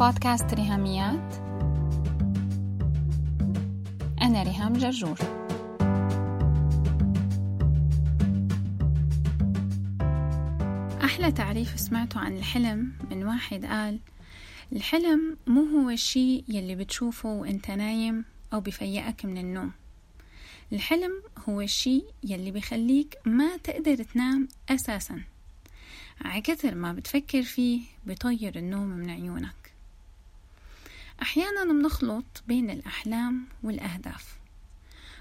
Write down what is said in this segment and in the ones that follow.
بودكاست ريهاميات. أنا ريهام جرجور. أحلى تعريف سمعته عن الحلم من واحد قال الحلم مو هو الشيء يلي بتشوفه وإنت نايم أو بفيقك من النوم. الحلم هو الشيء يلي بخليك ما تقدر تنام أساسا. عكثر ما بتفكر فيه بطير النوم من عيونك. أحيانا بنخلط بين الأحلام والأهداف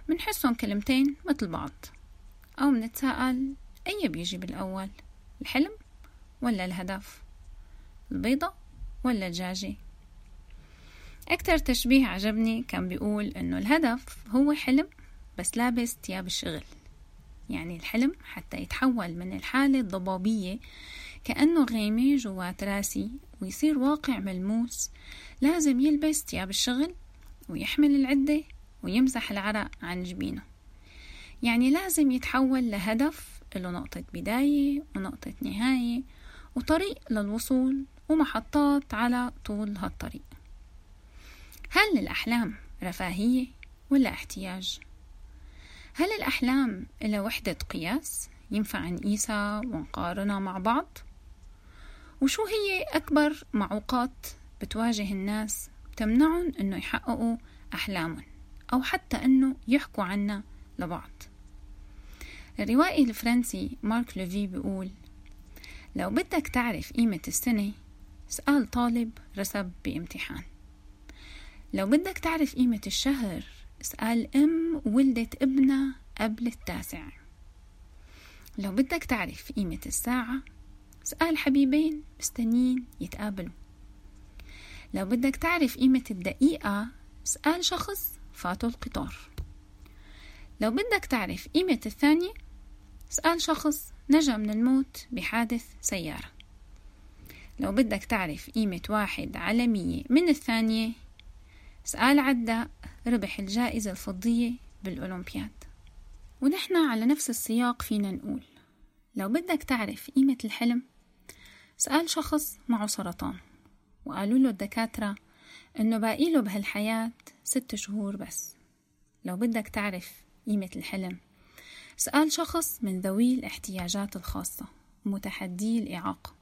منحسهم كلمتين مثل بعض أو منتساءل أي بيجي بالأول الحلم ولا الهدف البيضة ولا الدجاجة أكتر تشبيه عجبني كان بيقول إنه الهدف هو حلم بس لابس تياب الشغل يعني الحلم حتى يتحول من الحالة الضبابية كأنه غيمة جوات راسي ويصير واقع ملموس لازم يلبس تياب الشغل ويحمل العدة ويمسح العرق عن جبينه يعني لازم يتحول لهدف له نقطة بداية ونقطة نهاية وطريق للوصول ومحطات على طول هالطريق هل الأحلام رفاهية ولا احتياج؟ هل الأحلام إلى وحدة قياس ينفع نقيسها ونقارنها مع بعض؟ وشو هي أكبر معوقات بتواجه الناس تمنعهم إنه يحققوا أحلامهم أو حتى إنه يحكوا عنها لبعض؟ الروائي الفرنسي مارك لوفي بيقول لو بدك تعرف قيمة السنة اسأل طالب رسب بامتحان. لو بدك تعرف قيمة الشهر اسأل أم ولدت ابنها قبل التاسع. لو بدك تعرف قيمة الساعة اسأل حبيبين مستنين يتقابلوا. لو بدك تعرف قيمة الدقيقة اسأل شخص فاتوا القطار. لو بدك تعرف قيمة الثانية اسأل شخص نجا من الموت بحادث سيارة. لو بدك تعرف قيمة واحد على مية من الثانية اسأل عداء ربح الجائزة الفضية بالأولمبياد. ونحن على نفس السياق فينا نقول. لو بدك تعرف قيمة الحلم سأل شخص معه سرطان وقالوا له الدكاترة إنه باقي له بهالحياة ست شهور بس. لو بدك تعرف قيمة الحلم. سأل شخص من ذوي الاحتياجات الخاصة متحدي الإعاقة.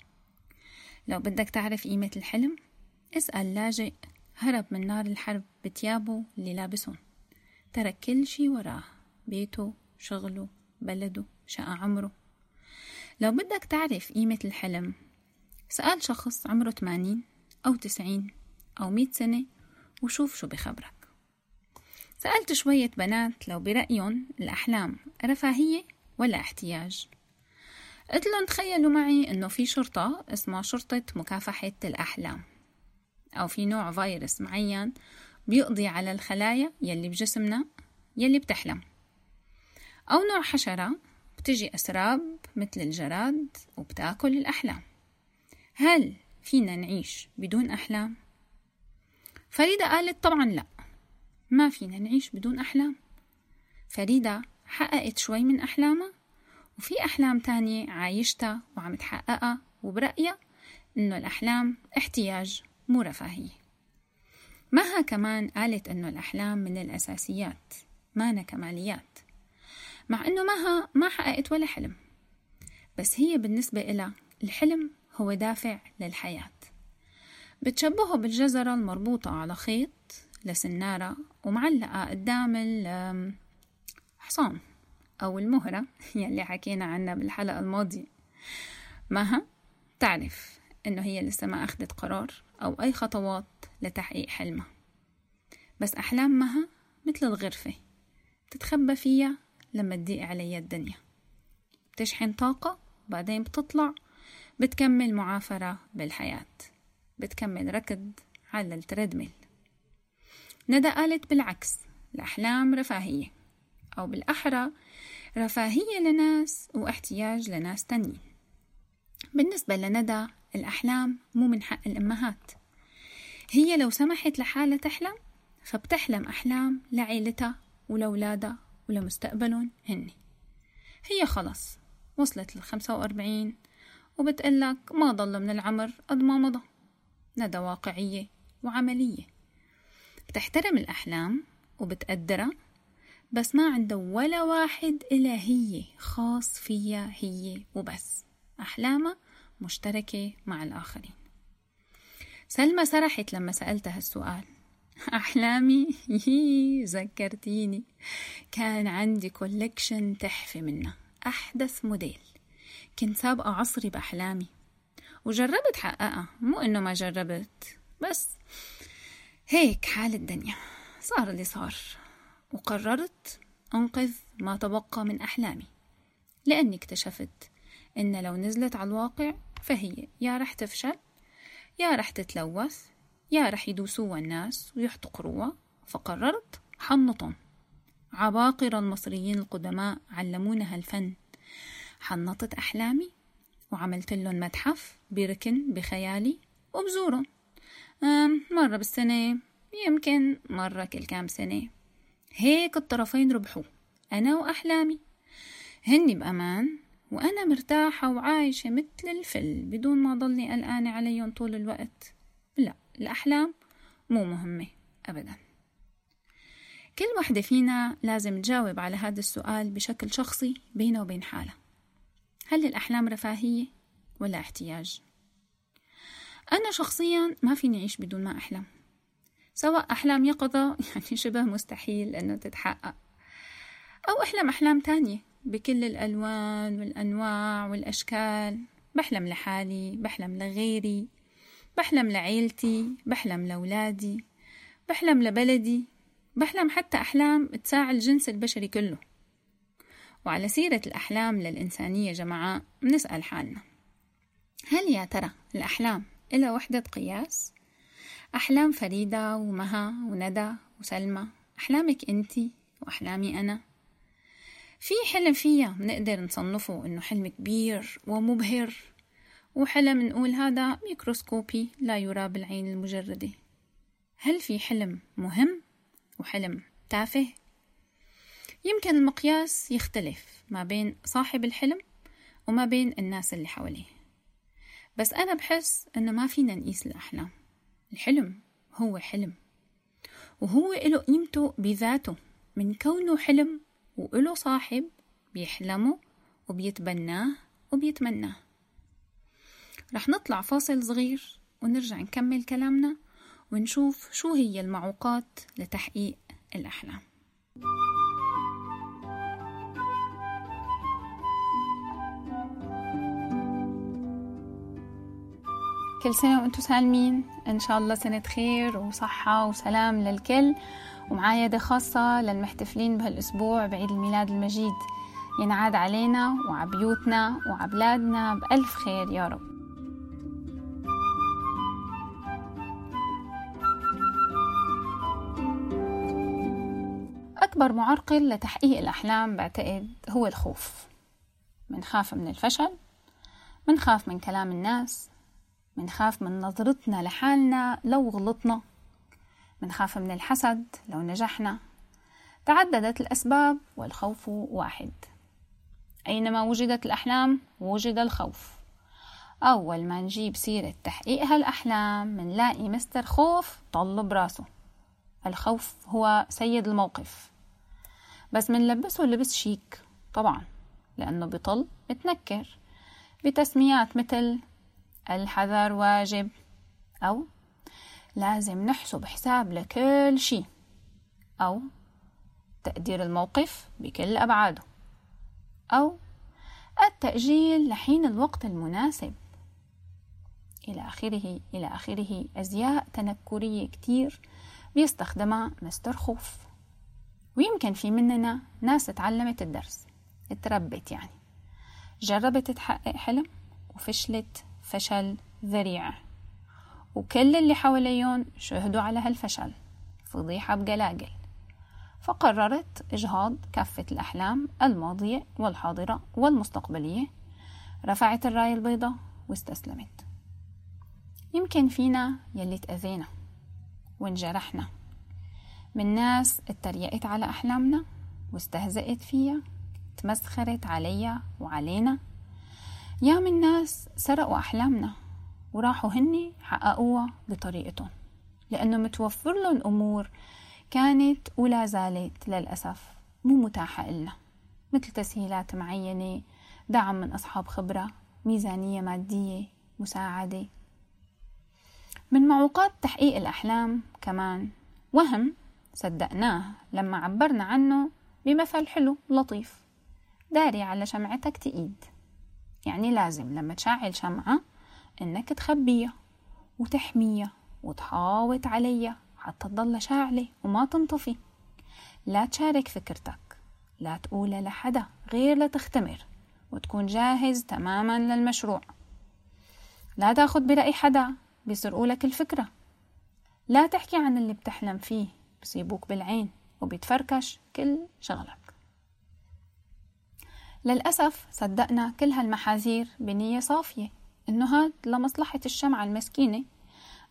لو بدك تعرف قيمة الحلم اسأل لاجئ هرب من نار الحرب بتيابه اللي لابسهم. ترك كل شي وراه بيته شغله بلده شقى عمره. لو بدك تعرف قيمة الحلم سأل شخص عمره 80 أو 90 أو 100 سنة وشوف شو بخبرك. سألت شوية بنات لو برأيهم الأحلام رفاهية ولا احتياج. قلت لهم تخيلوا معي إنه في شرطة اسمها شرطة مكافحة الأحلام. أو في نوع فيروس معين بيقضي على الخلايا يلي بجسمنا يلي بتحلم. أو نوع حشرة بتجي أسراب مثل الجراد وبتأكل الأحلام. هل فينا نعيش بدون أحلام؟ فريدة قالت طبعا لا. ما فينا نعيش بدون أحلام. فريدة حققت شوي من أحلامها وفي أحلام تانية عايشتها وعم تحققها وبرأيها إنه الأحلام احتياج مو رفاهية. مها كمان قالت إنه الأحلام من الأساسيات مانا كماليات. مع إنه مها ما حققت ولا حلم. بس هي بالنسبة إلها الحلم هو دافع للحياة. بتشبهه بالجزرة المربوطة على خيط لسنارة ومعلقة قدام الحصان أو المهرة يلي حكينا عنها بالحلقة الماضية. مها تعرف إنه هي لسه ما أخذت قرار أو أي خطوات لتحقيق حلمها. بس أحلام مها مثل الغرفة بتتخبى فيها لما تضيق علي الدنيا. بتشحن طاقة وبعدين بتطلع بتكمل معافرة بالحياة بتكمل ركض على التريدميل. ندى قالت بالعكس الأحلام رفاهية أو بالأحرى رفاهية لناس واحتياج لناس تانيين. بالنسبة لندى الأحلام مو من حق الأمهات. هي لو سمحت لحالها تحلم فبتحلم أحلام لعيلتها ولأولادها ولمستقبلهم هني. هي خلص وصلت للخمسة وأربعين وبتقلك ما ضل من العمر قد ما مضى. ندى واقعية وعملية. بتحترم الأحلام وبتقدرها بس ما عنده ولا واحد إلا هي خاص فيها هي وبس. أحلامها مشتركة مع الآخرين. سلمى سرحت لما سألتها السؤال. أحلامي؟ يي ذكرتيني. كان عندي كولكشن تحفة منها. أحدث موديل كنت سابقة عصري بأحلامي. وجربت حققها مو إنه ما جربت بس هيك حال الدنيا. صار اللي صار وقررت أنقذ ما تبقى من أحلامي. لأني اكتشفت إن لو نزلت على الواقع فهي يا رح تفشل يا رح تتلوث يا رح يدوسوها الناس ويحتقروها. فقررت حنطهم. عباقرة المصريين القدماء علمونا هالفن. حنطت أحلامي وعملت لهم متحف بركن بخيالي وبزورهم. مرة بالسنة يمكن مرة كل كام سنة. هيك الطرفين ربحوا أنا وأحلامي. هني بأمان وأنا مرتاحة وعايشة مثل الفل بدون ما ضلني قلقانة عليهم طول الوقت. لا الأحلام مو مهمة أبدا. كل وحدة فينا لازم تجاوب على هذا السؤال بشكل شخصي بينه وبين حالها. هل الأحلام رفاهية ولا احتياج؟ أنا شخصيا ما فيني أعيش بدون ما أحلم. سواء أحلام يقظة يعني شبه مستحيل أنه تتحقق. أو أحلم أحلام تانية بكل الألوان والأنواع والأشكال. بحلم لحالي بحلم لغيري بحلم لعيلتي بحلم لأولادي بحلم لبلدي بحلم حتى أحلام تساعد الجنس البشري كله. وعلى سيرة الأحلام للإنسانية جماعة بنسأل حالنا هل يا ترى الأحلام إلى وحدة قياس؟ أحلام فريدة ومها وندى وسلمى أحلامك أنتي وأحلامي أنا في حلم فيها بنقدر نصنفه إنه حلم كبير ومبهر وحلم نقول هذا ميكروسكوبي لا يرى بالعين المجردة هل في حلم مهم وحلم تافه؟ يمكن المقياس يختلف ما بين صاحب الحلم وما بين الناس اللي حواليه. بس أنا بحس إنه ما فينا نقيس الأحلام. الحلم هو حلم وهو إله قيمته بذاته. من كونه حلم وإله صاحب بيحلمه وبيتبناه وبيتمناه. رح نطلع فاصل صغير ونرجع نكمل كلامنا ونشوف شو هي المعوقات لتحقيق الأحلام. كل سنة وأنتم سالمين. إن شاء الله سنة خير وصحة وسلام للكل. ومعايدة خاصة للمحتفلين بهالأسبوع بعيد الميلاد المجيد. ينعاد علينا وعبيوتنا وعبلادنا بألف خير يا رب. أكبر معرقل لتحقيق الأحلام بعتقد هو الخوف. منخاف من الفشل منخاف من كلام الناس منخاف من نظرتنا لحالنا لو غلطنا. منخاف من الحسد لو نجحنا. تعددت الأسباب والخوف واحد. أينما وجدت الأحلام وجد الخوف. أول ما نجيب سيرة تحقيق هالأحلام منلاقي مستر خوف طل براسه. الخوف هو سيد الموقف. بس منلبسه لبس شيك طبعا لأنه بطل متنكر. بتسميات مثل الحذر واجب. أو لازم نحسب حساب لكل شي أو تقدير الموقف بكل أبعاده. أو التأجيل لحين الوقت المناسب. إلى آخره إلى آخره. أزياء تنكرية كتير بيستخدمها مستر خوف. ويمكن في مننا ناس تعلمت الدرس. اتربت يعني. جربت تحقق حلم وفشلت. فشل ذريع وكل اللي حواليهم شهدوا على هالفشل. فضيحة بقلاقل. فقررت إجهاض كافة الأحلام الماضية والحاضرة والمستقبلية. رفعت الراية البيضاء واستسلمت. يمكن فينا يلي تأذينا وانجرحنا. من ناس اتريقت على أحلامنا واستهزأت فيها تمسخرت عليا وعلينا. يا من ناس سرقوا أحلامنا وراحوا هني حققوها بطريقتهم لأنه متوفر لهم أمور كانت ولا زالت للأسف مو متاحة إلنا مثل تسهيلات معينة دعم من أصحاب خبرة ميزانية مادية مساعدة. من معوقات تحقيق الأحلام كمان وهم صدقناه لما عبرنا عنه بمثل حلو لطيف داري على شمعتك تقيد. يعني لازم لما تشعل شمعة إنك تخبيها وتحميها وتحاوط عليها حتى تضل شاعلة وما تنطفي. لا تشارك فكرتك لا تقولها لحدا غير لتختمر وتكون جاهز تماما للمشروع. لا تاخد برأي حدا بيسرقوا لك الفكرة. لا تحكي عن اللي بتحلم فيه بصيبوك بالعين وبيتفركش كل شغلك. للأسف صدقنا كل هالمحاذير بنية صافية إنه هاد لمصلحة الشمعة المسكينة.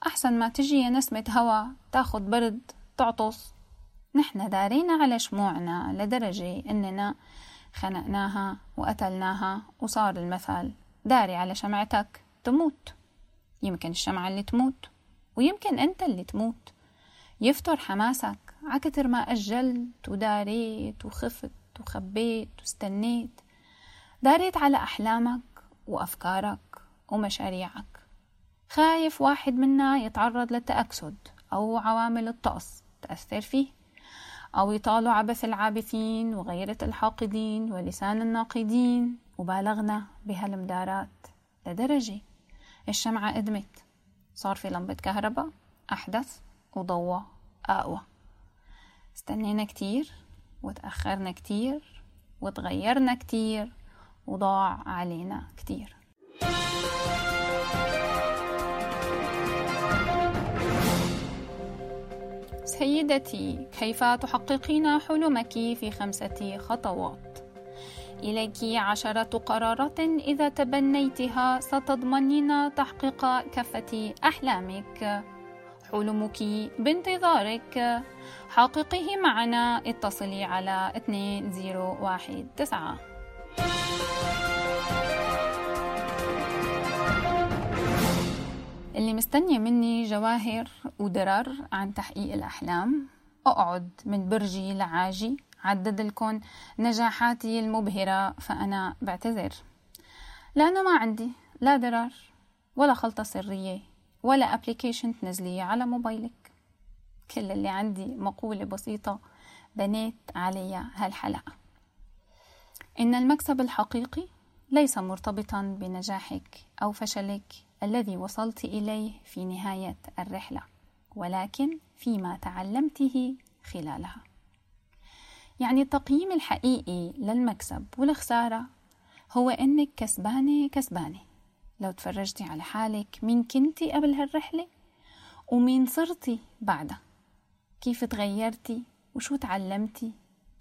أحسن ما تجي نسمة هوا تاخد برد تعطس. نحن دارينا على شموعنا لدرجة إننا خنقناها وقتلناها وصار المثل داري على شمعتك تموت. يمكن الشمعة اللي تموت ويمكن أنت اللي تموت. يفتر حماسك عكتر ما أجلت وداريت وخفت وخبيت واستنيت. داريت على أحلامك وأفكارك ومشاريعك. خايف واحد منا يتعرض للتأكسد أو عوامل الطقس تأثر فيه أو يطالوا عبث العابثين وغيرة الحاقدين ولسان الناقدين وبالغنا بهالمدارات لدرجة الشمعة أدمت. صار في لمبة كهرباء أحدث وضوى أقوى. استنينا كتير وتأخرنا كتير وتغيرنا كتير وضاع علينا كتير. سيدتي كيف تحققين حلمك في خمسة خطوات؟ إليك عشرة قرارات إذا تبنيتها ستضمنين تحقيق كافة أحلامك. حلمك بانتظارك. حققيه معنا اتصلي على 2019 اللي مستنية مني جواهر ودرر عن تحقيق الأحلام. أقعد من برجي لعاجي عدد لكم نجاحاتي المبهرة فأنا بعتذر. لأنه ما عندي لا درر ولا خلطة سرية ولا ابلكيشن تنزلية على موبايلك. كل اللي عندي مقولة بسيطة بنيت عليها هالحلقة. إن المكسب الحقيقي ليس مرتبطا بنجاحك أو فشلك الذي وصلت إليه في نهاية الرحلة ولكن فيما تعلمته خلالها. يعني التقييم الحقيقي للمكسب والخسارة هو إنك كسبانة كسبانة لو تفرجتي على حالك مين كنتي قبل هالرحلة ومين صرتي بعدها كيف تغيرتي وشو تعلمتي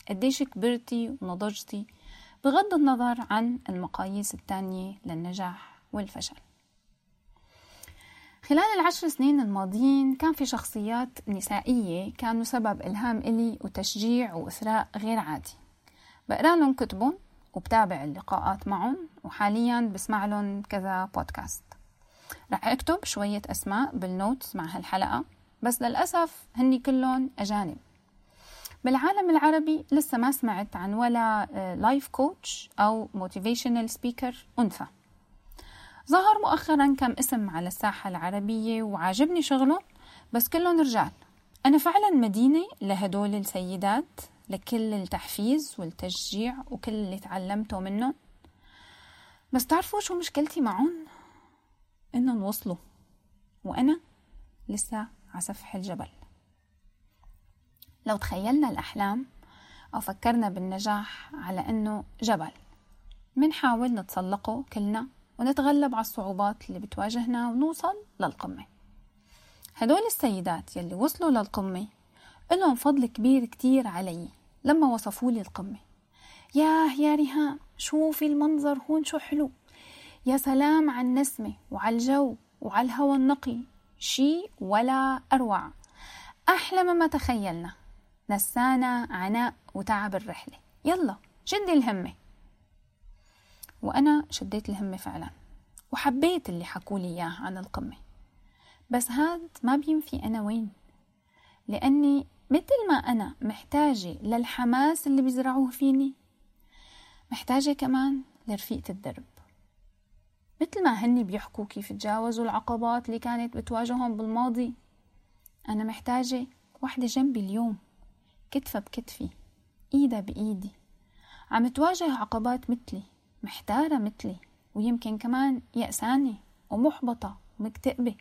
قديش كبرتي ونضجتي؟ بغض النظر عن المقاييس التانية للنجاح والفشل. خلال العشر سنين الماضيين كان في شخصيات نسائية كانوا سبب إلهام إلي وتشجيع وإثراء غير عادي. بقرأ لهم كتبهم وبتابع اللقاءات معهم وحاليا بسمع لهم كذا بودكاست رح أكتب شوية أسماء بال notes مع هالحلقة بس للأسف هني كلهم أجانب. بالعالم العربي لسه ما سمعت عن ولا life coach أو motivational speaker أنثى. ظهر مؤخرا كم اسم على الساحة العربية وعاجبني شغلهم بس كلهم رجال. أنا فعلا مدينة لهدول السيدات لكل التحفيز والتشجيع وكل اللي تعلمته منهم. بس تعرفوا شو مشكلتي معهم؟ إنهم وصلوا وأنا لسه على سفح الجبل. لو تخيلنا الأحلام أو فكرنا بالنجاح على إنه جبل. منحاول نتسلقه كلنا ونتغلب على الصعوبات اللي بتواجهنا ونوصل للقمة. هدول السيدات يلي وصلوا للقمة إلهم فضل كبير كتير علي لما وصفوا لي القمة. ياه يا ريهام شوفي المنظر هون شو حلو. يا سلام على النسمة وعلى الجو وعلى الهواء النقي. شي ولا أروع. أحلى مما تخيلنا. نسانا عناء وتعب الرحلة. يلا شدي الهمة. وأنا شديت الهمة فعلا وحبيت اللي حكولي إياه عن القمة. بس هاد ما بينفي أنا وين؟ لأني مثل ما أنا محتاجة للحماس اللي بيزرعوه فيني محتاجة كمان لرفيقة الدرب. مثل ما هني بيحكوا كيف تجاوزوا العقبات اللي كانت بتواجههم بالماضي أنا محتاجة وحدة جنبي اليوم. كتفة بكتفي إيدها بإيدي. عم تواجه عقبات مثلي محتارة مثلي ويمكن كمان يأسانة ومحبطة ومكتئبة.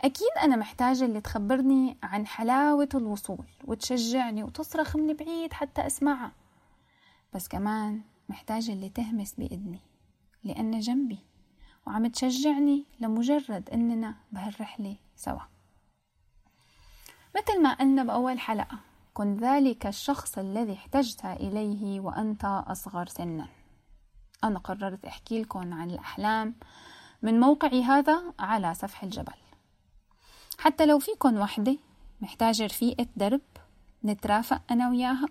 أكيد أنا محتاجة اللي تخبرني عن حلاوة الوصول وتشجعني وتصرخ من بعيد حتى أسمعها. بس كمان محتاجة اللي تهمس بإذني لأن جنبي وعم تشجعني لمجرد إننا بهالرحلة سوا. مثل ما قلنا بأول حلقة كن ذلك الشخص الذي احتجت إليه وأنت أصغر سنا. أنا قررت أحكي لكم عن الأحلام من موقعي هذا على سفح الجبل. حتى لو فيكن وحدة محتاجة رفيقة درب نترافق أنا وياها.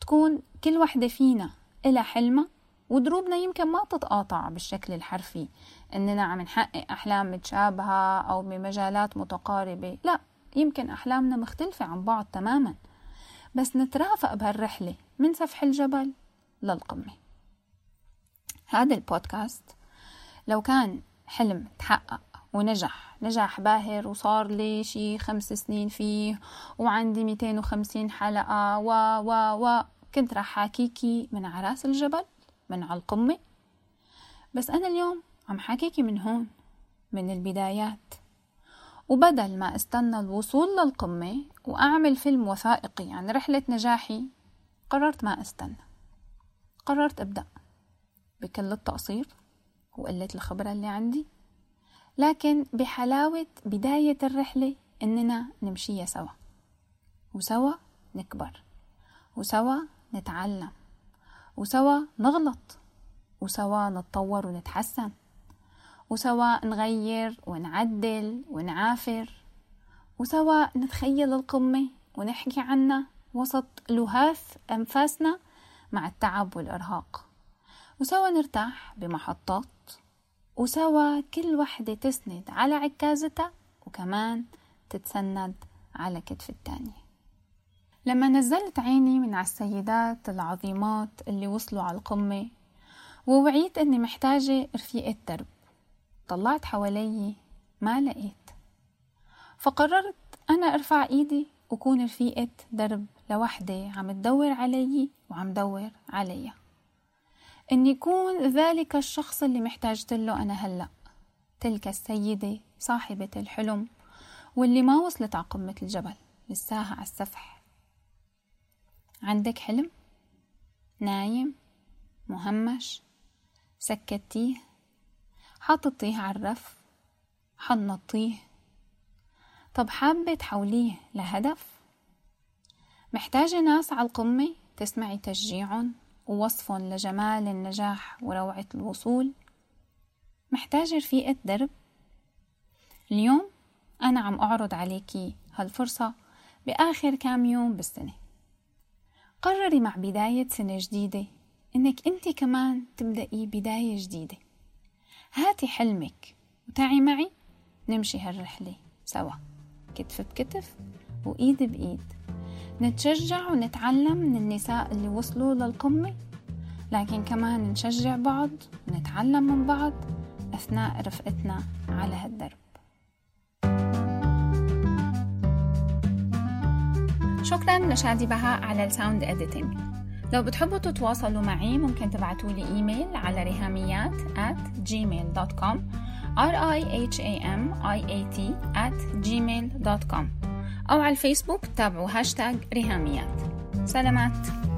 تكون كل وحدة فينا إلها حلمة ودروبنا يمكن ما تتقاطع بالشكل الحرفي. إننا عم نحقق أحلام متشابهة أو بمجالات متقاربة. لا يمكن أحلامنا مختلفة عن بعض تماما. بس نترافق بهالرحلة من سفح الجبل للقمة. هذا البودكاست لو كان حلم تحقق ونجح نجاح باهر وصار لي شي خمس سنين فيه وعندي 250 حلقة و و و كنت راح حاكيكي من عراس الجبل من على القمة بس أنا اليوم عم حاكيكي من هون من البدايات. وبدل ما استنى الوصول للقمة وأعمل فيلم وثائقي عن رحلة نجاحي قررت ما استنى. قررت أبدأ بكل التقصير وقلة الخبرة اللي عندي لكن بحلاوة بداية الرحلة إننا نمشيها سوا. وسوا نكبر وسوا نتعلم وسوا نغلط وسوا نتطور ونتحسن. وسوا نغير ونعدل ونعافر وسوا نتخيل القمة ونحكي عنها وسط لهاث أنفاسنا مع التعب والإرهاق. وسوا نرتاح بمحطات وسوا كل وحدة تسند على عكازتها وكمان تتسند على كتف التانية. لما نزلت عيني من على السيدات العظيمات اللي وصلوا على القمة ووعيت إني محتاجة رفيقة درب. طلعت حوالي ما لقيت فقررت أنا أرفع إيدي وكون رفيقة درب لوحدة عم تدور علي وعم دور عليها إني يكون ذلك الشخص اللي محتاجت له أنا هلأ تلك السيدة صاحبة الحلم واللي ما وصلت على قمة الجبل لساها على السفح عندك حلم؟ نايم؟ مهمش؟ سكتيه؟ حطيتيه على الرف؟ حنطيه؟ طب حابة تحوليه لهدف؟ محتاجة ناس على القمة تسمعي تشجيعهم ووصف لجمال النجاح وروعة الوصول محتاجة رفيقة درب اليوم أنا عم أعرض عليكي هالفرصة بآخر كام يوم بالسنة قرري مع بداية سنة جديدة إنك أنت كمان تبدأي بداية جديدة هاتي حلمك وتعي معي نمشي هالرحلة سوا. كتف بكتف وإيد بإيد. نتشجع ونتعلم من النساء اللي وصلوا للقمة لكن كمان نشجع بعض ونتعلم من بعض أثناء رفقتنا على هالدرب. شكرا لشادي بهاء على ال sound editing لو بتحبوا تتواصلوا معي ممكن تبعتوا لي إيميل على رهاميات at gmail.com r i h a m i a t at gmail.com أو على الفيسبوك تابعوا هاشتاج ريهاميات. سلامات.